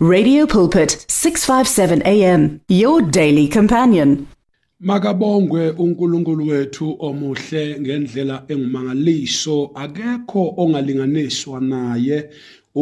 Radio Pulpit 657 AM your daily companion. Makabongwe uNkulunkulu wethu omuhle ngendlela engumangaliso akekho ongalinganiswa naye.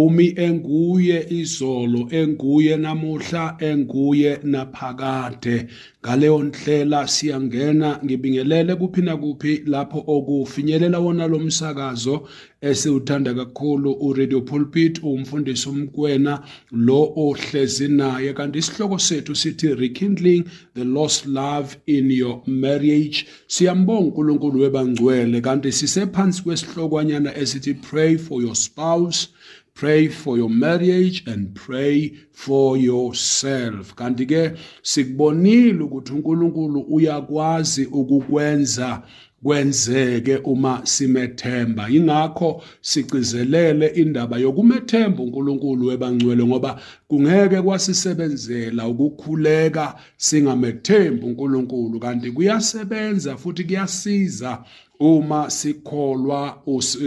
Umi enguye izolo enguye namuhla enguye naphakade. Ngaleyo ndlela siyangena ngibingelele kuphi nakuphi lapho okufinyelela wona lo msakazo esiwuthanda kakhulu uradio pulpit umfundisi umkwena lo ohlezi naye. Kanti isihloko sethu sithi rekindling the lost love in your marriage. Siyambonga uNkulunkulu webangcwele kanti sisephansi kwesihlokwana esithi pray for your spouse. Pray for your marriage and pray for yourself. Kanti ke sikubonile ukuthi uNkulunkulu uyakwazi ukukwenza kwenzeke uma simethemba. Ingakho sicizelele indaba yokumethemba uNkulunkulu webangcwele ngoba kungeke kwasisebenzela ukukhuleka singamethembi uNkulunkulu kanti kuyasebenza futhi kuyasiza uma sikholwa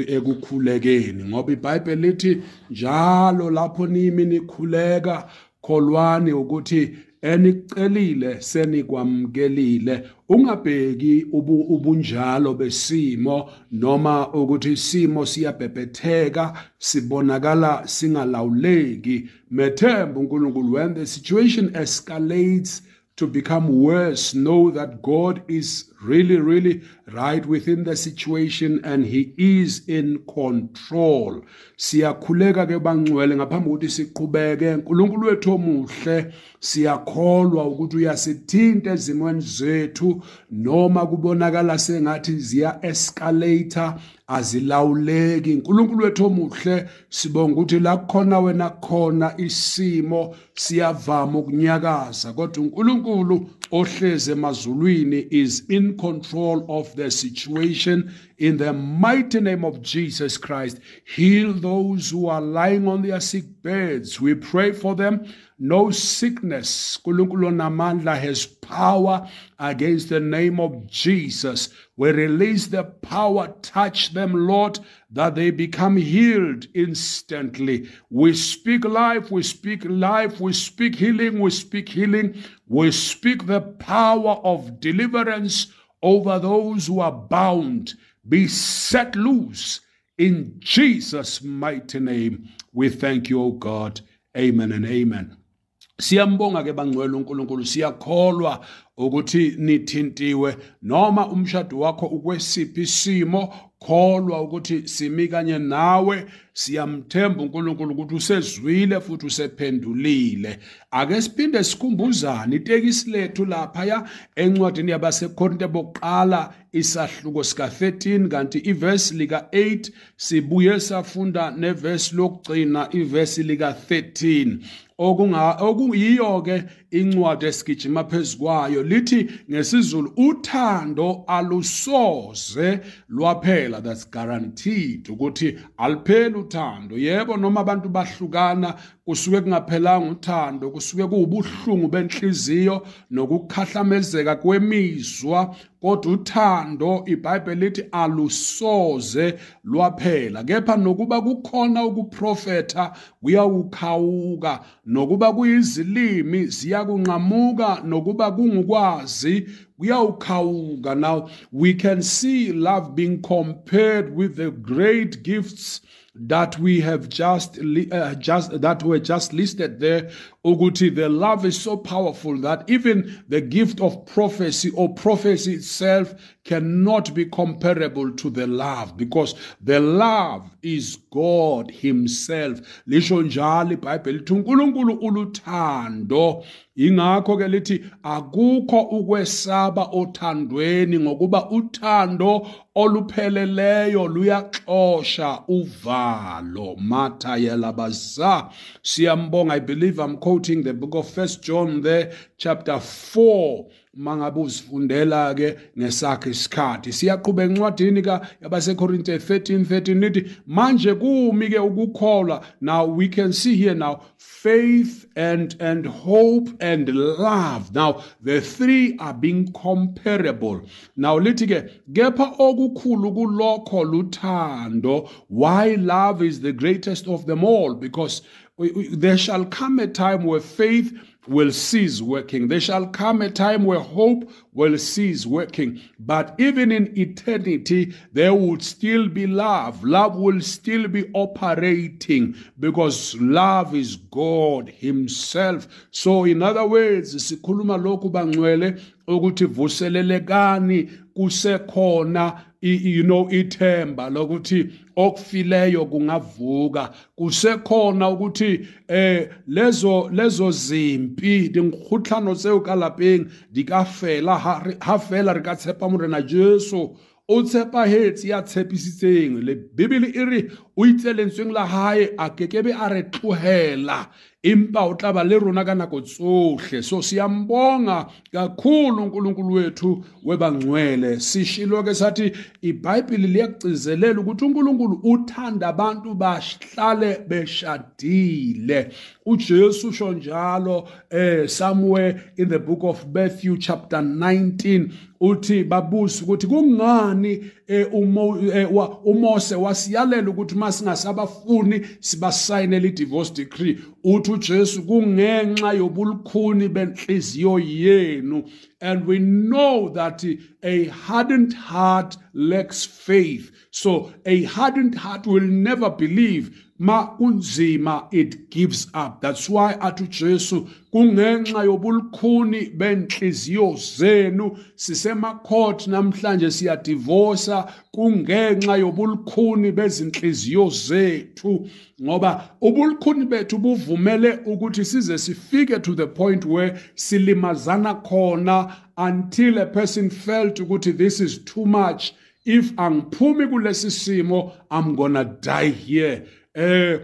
ekukhulekeni. Ngoba iBhayibheli lithi njalo lapho nimi nikhuleka kholwani ukuthi enicelile senikwamkelile. Ungabheki ubunjalo besimo noma ukuthi isimo siyabhebhetheka sibonakala singalawuleki. Methemba uNkulunkulu when the situation escalates to become worse, know that God is really, really right within the situation and He is in control. Siyakhuleka ke bangcwele ngaphambi kokuthi siqhubeke. uNkulunkulu wethu omuhle siyakholwa ukuthi uyasithinta ezimweni zethu noma kubonakala sengathi ziya escalator azilawuleki. uNkulunkulu wethu omuhle sibonga ukuthi la khona wena khona isimo siyavama ukunyakaza. Kodwa uNkulunkulu ohleze emazulwini is in control of the situation. In the mighty name of Jesus Christ heal those who are lying on their sick beds. We pray for them no sickness. Nkulunkulu namandla has power against the name of jesus. We release the power. Touch them lord that they become healed instantly. We speak life. We speak life. We speak healing. We speak healing. We speak the power of deliverance over those who are bound. Be set loose. In jesus mighty name we thank you o god. Amen and amen siyambonga ke bangcwele uNkulunkulu siyakholwa ukuthi nithintiwe. Noma umshado wakho ukwesiphi isimo kholwa ukuthi simi kanye nawe. Siyamthemba uNkulunkulu ukuthi usezwile futhi usephendulile. Ake siphinde sikhumbuzane itekisi lethu lapha ya encwadini yabaseKorinte bokuqala isahluko sika 13 kanti iverse lika 8 sibuye safunda neverse lokugcina iverse lika 13 okunga okuyiyo ke incwadi esigijima phezukwayo lithi ngesizulu uthando alusoze lwaphela that's guaranteed ukuthi alipheli uthando. Yebo noma abantu bahlukana kusuke kungaphelanga uthando kusuke kuwubuhlungu benhliziyo nokukhahlamezeka kwemizwa kodwa uthando iBhayibheli lithi alusoze lwaphela. Kepha nokuba kukhona ukuprofetha kuyawukhawuka. Nokuba kuyizilimi ziyakunqamuka. Nokuba kungukwazi kuyawukhawuka. Now we can see love being compared with the great gifts that we have just uh, just that were just listed there ukuthi the love is so powerful that even the gift of prophecy or prophecy itself cannot be comparable to the love because the love is God himself ingakho ke lithi akukho ukwesaba othandweni ngokuba uthando olupheleleyo luyaxosha uvalo. Matha yalabaza. Siyambonga i believe i'm quoting the book of first john there chapter 4 mangabe uzifundela ke ngesakhe isikhathi. Siyaqhubeka encwadini ka yabasekorinte 13 13 nithi manje kumi ke ukukholwa. Now we can see here now faith and and hope and love. Now the three are being comparable. Now lithi ke kepha okukhulu kulokho luthando why love is the greatest of them all? Because there shall come a time where faith will cease working. There shall come a time where hope will cease working. But even in eternity, there would still be love. Love will still be operating because love is God Himself. So, in other words, sikhuluma lokhu bangcwele ukuthi vuselelekani you know ithemba lokuthi okufileyo kungavuka. Kusekhona ukuthi eh lezo lezo zimpi dinghutlhano tseo ka lapeng di ka fela ha fela re ka tshepa morena jesu. O tshepahetse ya tshepisitseng le bibele e re o itse lentsweng la hae a kekebe a re tlohela impa o tla ba le rona ka nako tsohle. So siyambonga kakhulu uNkulunkulu wethu webangcwele. Sishilo ke sathi iBhayibheli liyakugcizelela ukuthi uNkulunkulu uthanda abantu bahlale beshadile. uJesu usho njalo eh somewhere in the book of Matthew chapter 19 uthi babuza ukuthi kungani umose wasiyalela ukuthi masingasabafuni sibasayinele i-divorce decree. Uthi uJesu kungenxa yobulukhuni benhliziyo yenu and we know that a hardened heart lacks faith. So a hardened heart will never believe ma kunzima it gives up. That's why athi uJesu kungenxa yobulukhuni benhliziyo zenu sisemacourt namhlanje siyadivorce kungenxa yobulukhuni bezinhliziyo zethu. Ngoba ubulukhuni bethu buvumele ukuthi size sifike to the point where silimazana khona until a person felt ukuthi this is too much. If angiphumi kulesi simo i'm gonna die here. Uh,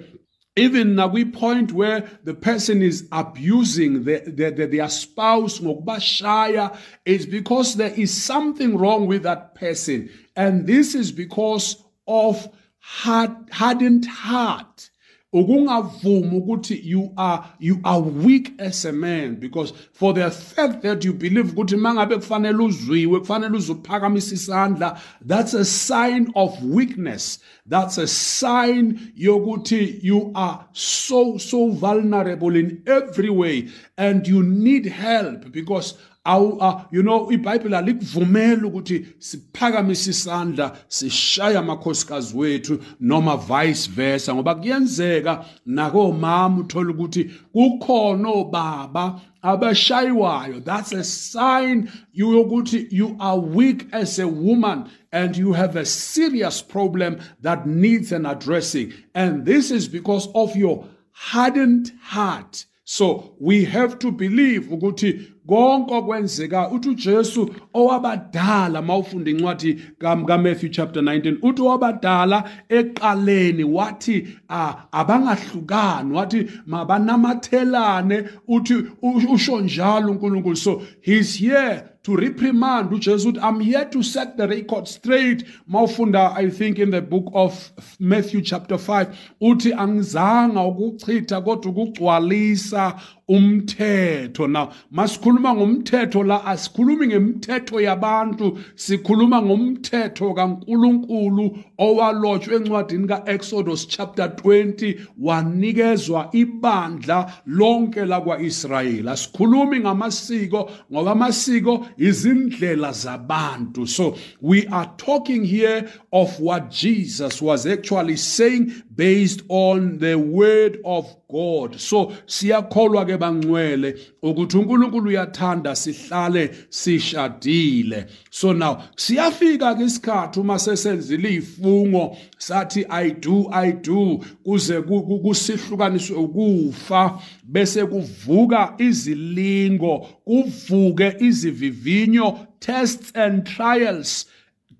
even nakwi point where the person is abusing the, the, the, their spouse ngokubashaya is because there is something wrong with that person. And this is because of hard, hardened heart ukungavumi ukuthi you are you are weak as a man because for the fact that you believe ukuthi mangabe kufanele uzwiwe kufanele uzuphakamisa isandla that's a sign of weakness. That's a sign yokuthi you are so so vulnerable in every way and you need help because awu uh, you know iBhayibheli alikuvumela ukuthi siphakamise isandla sishaya amakhosikazi wethu noma vice versa ngoba kuyenzeka nakomama uthola ukuthi kukhona obaba abashayiwayo. That's a sign yokuthi you are weak as a woman and you have a serious problem that needs an addressing. And this is because of your hardened heart. So we have to believe ukuthi konke okwenzeka uthi uJesu owabadala mawufunda incwadi kaMatthew chapter 19 uthi owabadala eqaleni wathi abangahlukani. Wathi mabanamathelane uthi usho njalo uNkulunkulu. So he's here to reprimand uJesu uthi I'm here to set the record straight. Mawufunda I think in the book of Matthew chapter 5 uthi angizanga ukuchitha kodwa ukugcwalisa umthetho. Now masikhuluma ngomthetho la asikhulumi ngemithetho yabantu sikhuluma ngomthetho kaNkuluNkulu owalotshwe encwadini kaExodus chapter 20 wanikezwa ibandla lonke lakwaIsrayeli. Asikhulumi ngamasiko ngoba amasiko izindlela zabantu. So we are talking here of what Jesus was actually saying based on the word of God. So siyakholwa ke bangcwele ukuthi uNkulunkulu uyathanda sihlale sishadile. So now siyafika ke isikhathi uma sesenzile izifungo sathi i do i do kuze kusihlukaniswe ukufa bese kuvuka izilingo kuvuke izivivinyo tests and trials.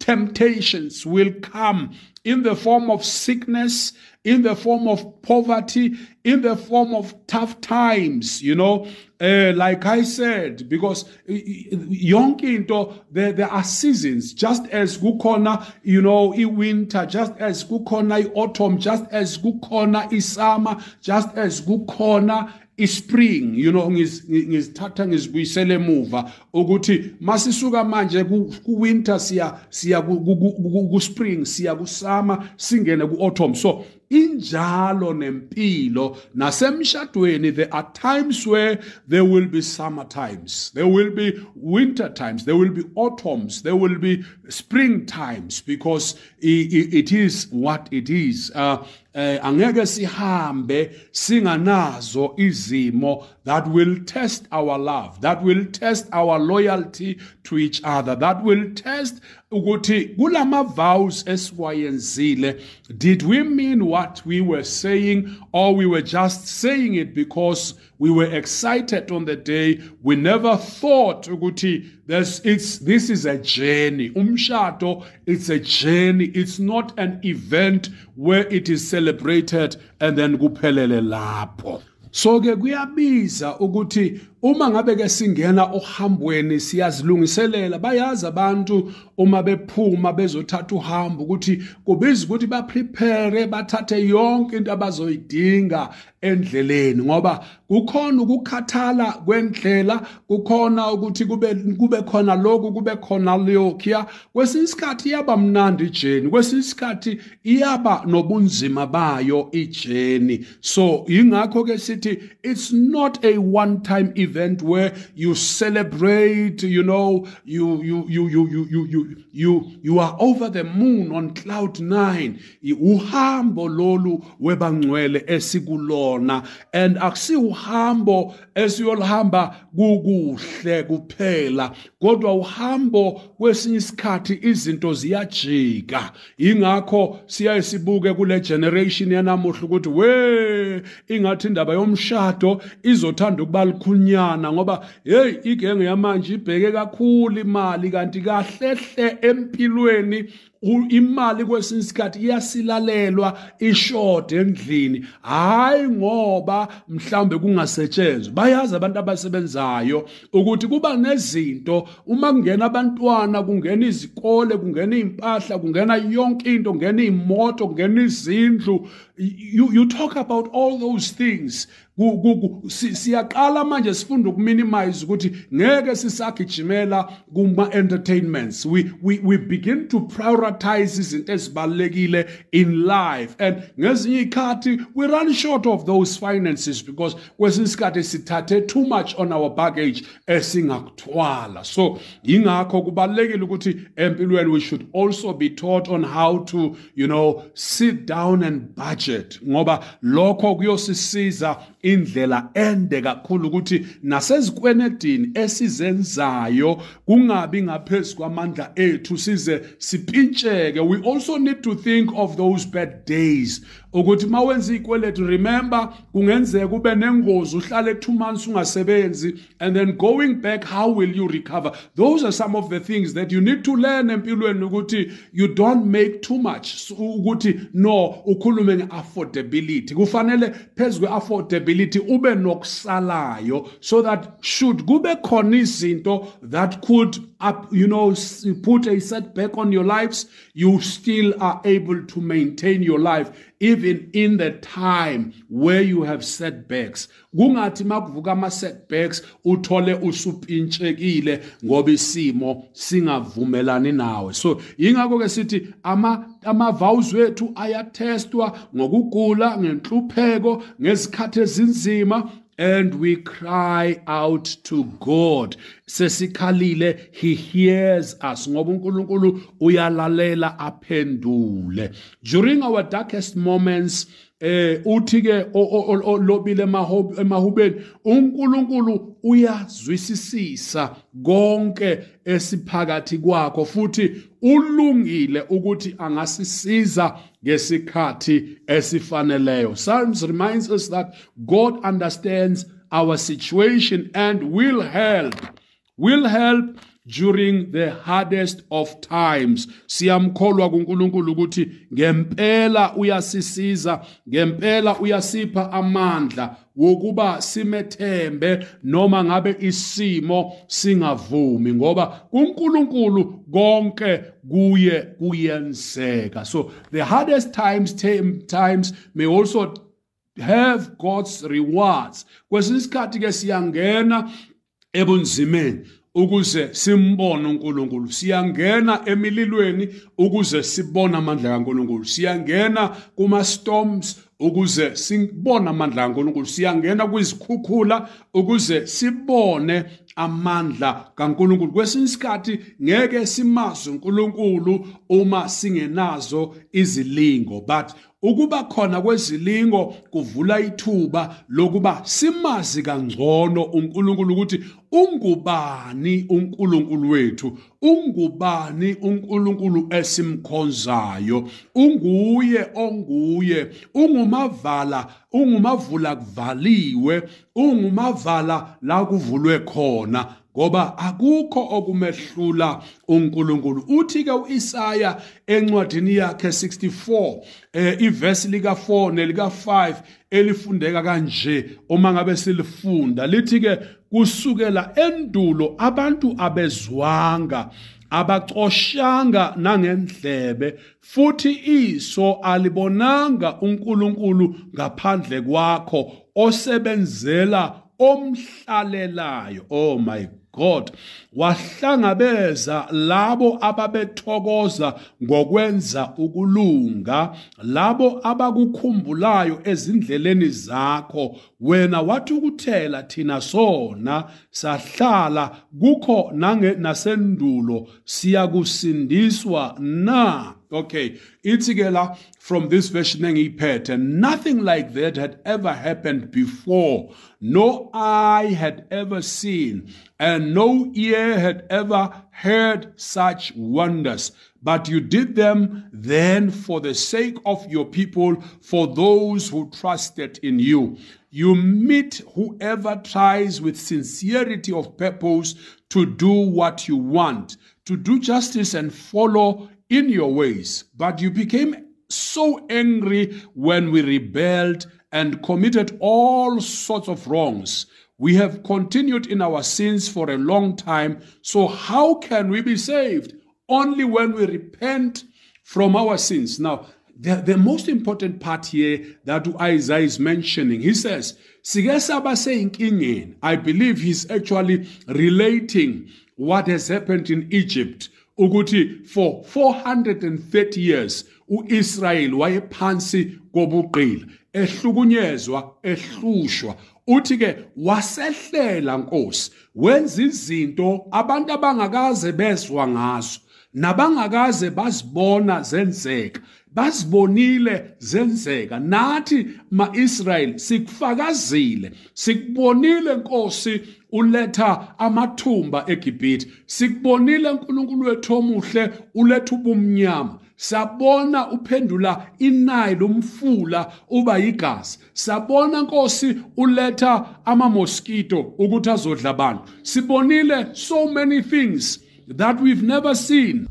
Temptations will come in the form of sickness, in the form of poverty, in the form of tough times, you know. Uh, like I said, because yonke into there, there are seasons, just as kukhona, you know, i-winter, just as kukhona i-autumn, just as kukhona i-summer, just as kukhona ispring you know ngizithatha ngizibuyisele emuva ukuthi masisuka manje ku winter siya siya ku spring siya ku summer singene ku autumn so injalo nempilo nasemshadweni there are times where there will be summer times there will be winter times there will be autumns there will be spring times because it is what it is. Uh, eh angeke sihambe singanazo izimo that will test our love that will test our loyalty to each other that will test ukuthi kulama vows esiwayenzile did we mean what we were saying or we were just saying it because we were excited on the day? We never thought ukuthi this it's this is a journey. Umshado it's a journey. It's not an event where it is celebrated and then kuphelele lapho so ke kuyabiza ukuthi uma ngabe ke singena ohambweni siyazilungiselela bayazi abantu uma bephuma bezothatha uhambo ukuthi kubiza ukuthi ba prepare bathathe yonke into abazoyidinga endleleni ngoba kukhona ukukhathala kwendlela kukhona ukuthi kube kube khona lokhu kube khona lokhuya kwesinye isikhathi iyaba mnandi ijeni kwesinye isikhathi iyaba nobunzima bayo ijeni so ingakho ke sithi it's not a one time event where you celebrate, you know, you you you you you you you you, you are over the moon on cloud 9. Uhambo lolu webangcwele esikulona yona and humble. Esiyolhamba kukuhle kuphela kodwa uhambo kwesinye isikhathi izinto ziyajika. Ingakho siyaye sibuke kule generation yanamuhla ukuthi we ingathi indaba yomshado izothanda ukuba likhunya inyana ngoba hey igenge yamanje ibheke kakhulu imali kanti kahlehle empilweni imali kwesinye isikhathi iyasilalelwa ishode endlini. Hayi ngoba mhlambe kungasetshenzwa. Bayazi abantu abasebenzayo ukuthi kuba nezinto uma kungena abantwana kungena izikole kungena impahla kungena yonke into kungena imoto kungena izindlu you, you talk about all those things. Siyaqala manje sifunda ukuminimize ukuthi ngeke sisagijimela kuma entertainments we, we, we begin to prioritize izinto ezibalekile in life. And ngezinye ikhathi we run short of those finances because kwesinye isikhathi sithathe too much on our baggage esingakuthwala so ingakho kubalekile ukuthi empilweni we should also be taught on how to you know sit down and budget ngoba lokho kuyosisiza indlela ende kakhulu ukuthi nasezikwenedini esizenzayo kungabi ngaphezulu kwamandla ethu size sipintsheke. We also need to think of those bad days. Ukuthi mawenza ikweletu remember kungenzeka ube nengozi uhlale 2 months ungasebenzi and then going back how will you recover? Those are some of the things that you need to learn empilweni ukuthi you don't make too much. Ukuthi no ukhulume ngeaffordability. Kufanele phezulu kweaffordability ube nokusalayo so that should kube khona izinto that could up you know put a setback on your lives you still are able to maintain your life even in the time where you have setbacks. Kungathi makuvuka ama setbacks uthole usupintshekile ngoba isimo singavumelani nawe. So ingakho ke sithi ama ama vows wethu ayatestwa ngokugula ngenhlupheko ngezikhathi ezinzima and we cry out to God. Sesikhalile he hears us ngoba uNkulunkulu uyalalela aphendule. During our darkest moments eh uthi ke olobile emahubeni uNkulunkulu uyazwisisisa konke esiphakathi kwakho futhi ulungile ukuthi angasisiza ngesikhathi esifaneleyo. Psalms reminds us that God understands our situation and will help. Will help during the hardest of times. Siyamkholwa kuNkulunkulu ukuthi ngempela uyasisiza ngempela uyasipha amandla wokuba simethembe noma ngabe isimo singavumi ngoba kuNkulunkulu konke kuye kuyenzeka. So the hardest times times may also have God's rewards. Kwesinye isikhathi ke siyangena ebunzimeni ukuze simbone uNkulunkulu. Siyangena emililweni ukuze sibone amandla kaNkulunkulu. Siyangena kuma storms ukuze sibone amandla kaNkulunkulu. Siyangena kwizikhukhula ukuze sibone amandla kaNkulunkulu. Kwesinye isikhathi ngeke simazi uNkulunkulu uma singenazo izilingo but ukuba khona kwezilingo kuvula ithuba lokuba simazi kangcono uNkulunkulu ukuthi ungubani uNkulunkulu wethu ungubani uNkulunkulu esimkhonzayo unguye onguye ungumavala ungumavula kuvaliwe ungumavala la kuvulwe khona ngoba akukho okumehlula uNkulunkulu. Uthi ke uIsaya encwadini yakhe 64 eh ivesi lika 4 nelika 5 elifundeka kanje uma ngabe silifunda. Lithi ke kusukela endulo abantu abezwanga abacoshanga nangendlebe futhi iso alibonanga uNkulunkulu ngaphandle kwakho osebenzela omhlalelayo. Oh my God. Wahlangabeza labo ababethokoza ngokwenza ukulunga labo abakukhumbulayo ezindleleni zakho. Wena wathi ukuthela thina sona sahlala kukho nasendulo siyakusindiswa na? Okay ithi ke la from this version engiyiphethe nothing like that had ever happened before. No eye had ever seen and no ear had ever heard such wonders. But you did them then for the sake of your people for those who trusted in you. You meet whoever tries with sincerity of purpose to do what you want to do justice and follow in your ways, but you became so angry when we rebelled and committed all sorts of wrongs. We have continued in our sins for a long time. So, how can we be saved? Only when we repent from our sins. Now, the, the most important part here that Isaiah is mentioning, he says, I believe he's actually relating what has happened in Egypt ukuthi for 430 years uIsrael wayephansi kobuqili ehlukunyezwa ehlushwa. Uthi ke wasehlela nkosi wenza izinto abantu abangakaze bezwa ngazo nabangakaze bazibona zenzeka bazibonile zenzeka. Nathi maIsrael sikufakazile sikubonile Nkosi uletha amathumba eGibhithe. Sikubonile uNkulunkulu wethu omuhle uletha ubumnyama. Sabona uphendula inile umfula uba yigazi. Sabona Nkosi uletha ama mosquito ukuthi azodla abantu. Sibonile so many things that we've never seen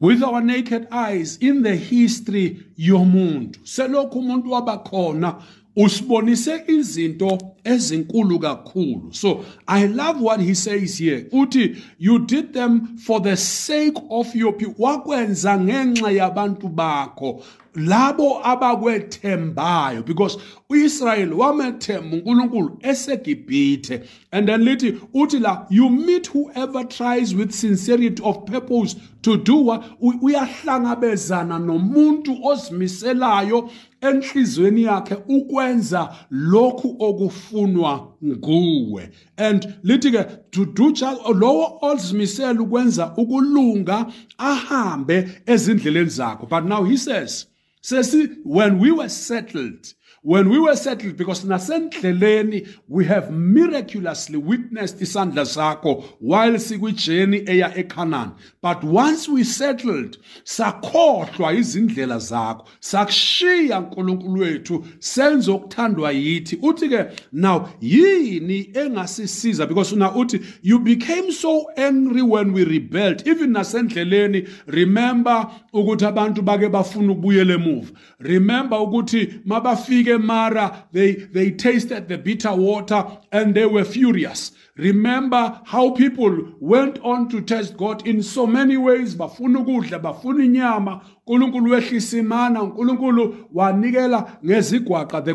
with our naked eyes in the history yomuntu. Selokhu umuntu wabakhona usibonise izinto ezinkulu kakhulu. So i love what he says here. Uthi you did them for the sake of your people wakwenza ngenxa yabantu bakho labo abakwethembayo. Because uIsrael wamethemba uNkulunkulu esegibhithe. And then lithi uthi la you meet whoever tries with sincerity of purpose to do what uyahlangabezana nomuntu ozimiselayo enhlizweni yakhe ukwenza lokhu okufunwa nguwe. And lithi ke to do lowo ozimisela ukwenza ukulunga ahambe ezindleleni zakho but now he says says when we were settled when we were settled because nasendleleni we have miraculously witnessed isandla sakho while sikwijeni eya eCanaan but once we settled sakhohlwa izindlela zakho. Sakushiya uNkulunkulu wethu senze okuthandwa yithi. Uthi ke now yini engasisiza? Because now uthi you became so angry when we rebelled. Even nasendleleni remember ukuthi abantu bake bafuna ukubuyela emuva. Remember ukuthi mabafika bafike mara they they tasted the bitter water and they were furious. Remember how people went on to test god in so many ways. The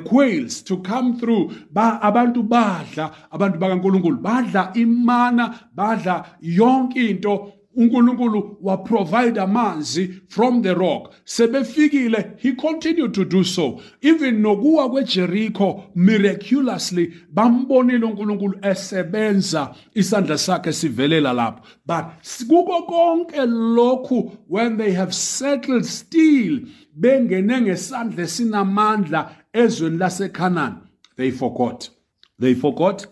quails to come through. Ba abantu badla abantu badla imana badla into uNkulunkulu waprovide amanzi from the rock. Sebefikile he continued to do so. Even nokuwa kweJericho miraculously bambonile uNkulunkulu esebenza isandla sakhe sivelela lapho. But kuko konke lokhu when they have settled still bengene ngesandla sinamandla ezweni laseKhanani they forgot. They forgot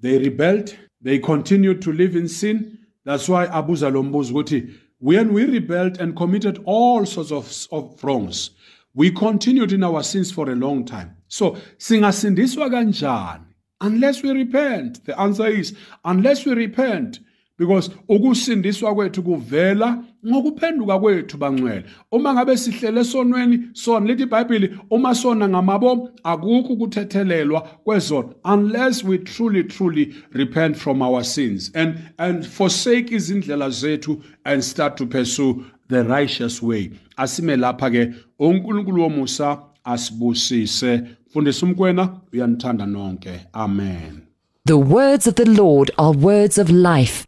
they rebelled they continued to live in sin That's why Abu lo mbuzo ukuthi when we rebelled and committed all sorts of, of wrongs, we continued in our sins for a long time. So singasindiswa kanjani? Unless we repent. The answer is unless we repent because ukusindiswa kwethu kuvela ngokuphenduka kwethu bangcwele uma ngabe sihlele esonweni sona lithi uma sona akukho ukuthethelelwa unless we truly truly repent from our sins and and forsake izindlela zethu and start to pursue the righteous way. Asime lapha ke uNkulunkulu womusa asibusise. Fundisa umkwena uyanithanda nonke. Amen. The words of the Lord are words of life